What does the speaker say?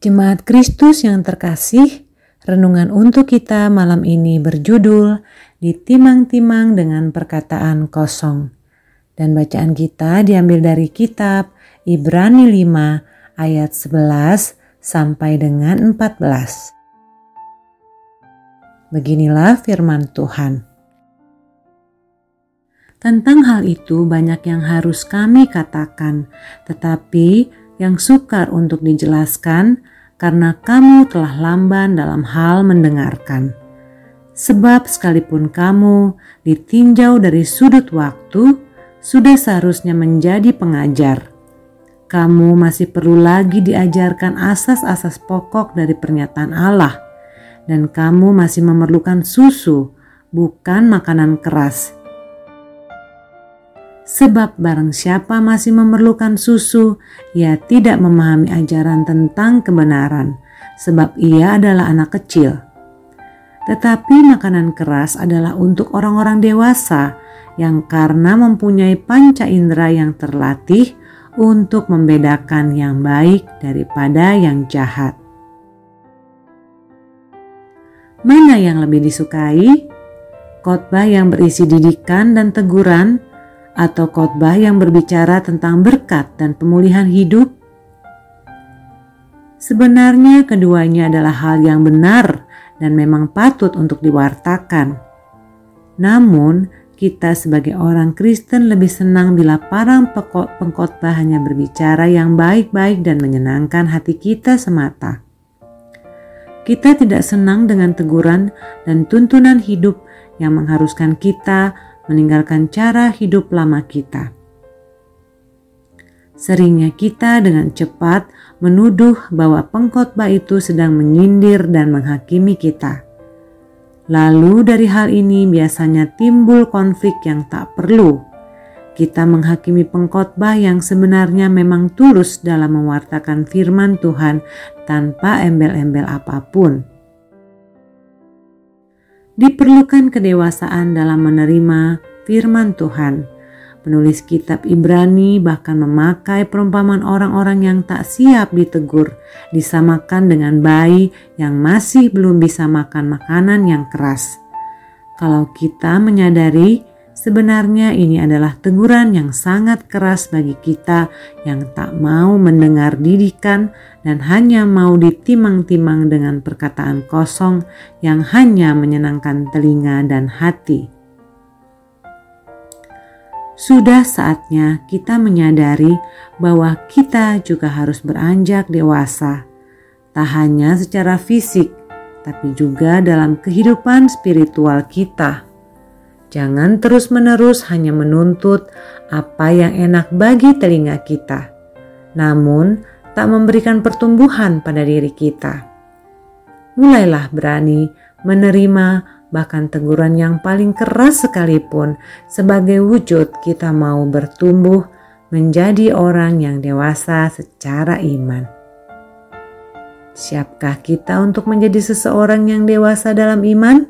Jemaat Kristus yang terkasih, renungan untuk kita malam ini berjudul Ditimang-timang dengan perkataan kosong. Dan bacaan kita diambil dari kitab Ibrani 5 ayat 11 sampai dengan 14. Beginilah firman Tuhan. Tentang hal itu banyak yang harus kami katakan, tetapi yang sukar untuk dijelaskan karena kamu telah lamban dalam hal mendengarkan. Sebab sekalipun kamu ditinjau dari sudut waktu, sudah seharusnya menjadi pengajar. Kamu masih perlu lagi diajarkan asas-asas pokok dari pernyataan Allah, dan kamu masih memerlukan susu, bukan makanan keras Sebab barang siapa masih memerlukan susu, ia tidak memahami ajaran tentang kebenaran, sebab ia adalah anak kecil. Tetapi makanan keras adalah untuk orang-orang dewasa yang karena mempunyai panca indera yang terlatih untuk membedakan yang baik daripada yang jahat. Mana yang lebih disukai? Khotbah yang berisi didikan dan teguran atau khotbah yang berbicara tentang berkat dan pemulihan hidup? Sebenarnya keduanya adalah hal yang benar dan memang patut untuk diwartakan. Namun, kita sebagai orang Kristen lebih senang bila para pengkhotbah hanya berbicara yang baik-baik dan menyenangkan hati kita semata. Kita tidak senang dengan teguran dan tuntunan hidup yang mengharuskan kita meninggalkan cara hidup lama kita. Seringnya kita dengan cepat menuduh bahwa pengkhotbah itu sedang menyindir dan menghakimi kita. Lalu dari hal ini biasanya timbul konflik yang tak perlu. Kita menghakimi pengkhotbah yang sebenarnya memang tulus dalam mewartakan firman Tuhan tanpa embel-embel apa pun diperlukan kedewasaan dalam menerima firman Tuhan. Penulis kitab Ibrani bahkan memakai perumpamaan orang-orang yang tak siap ditegur, disamakan dengan bayi yang masih belum bisa makan makanan yang keras. Kalau kita menyadari sebenarnya ini adalah teguran yang sangat keras bagi kita yang tak mau mendengar didikan dan hanya mau ditimang-timang dengan perkataan kosong yang hanya menyenangkan telinga dan hati. Sudah saatnya kita menyadari bahwa kita juga harus beranjak dewasa, tak hanya secara fisik, tapi juga dalam kehidupan spiritual kita. Jangan terus-menerus hanya menuntut apa yang enak bagi telinga kita, namun tak memberikan pertumbuhan pada diri kita. Mulailah berani menerima bahkan teguran yang paling keras sekalipun, sebagai wujud kita mau bertumbuh menjadi orang yang dewasa secara iman. Siapkah kita untuk menjadi seseorang yang dewasa dalam iman?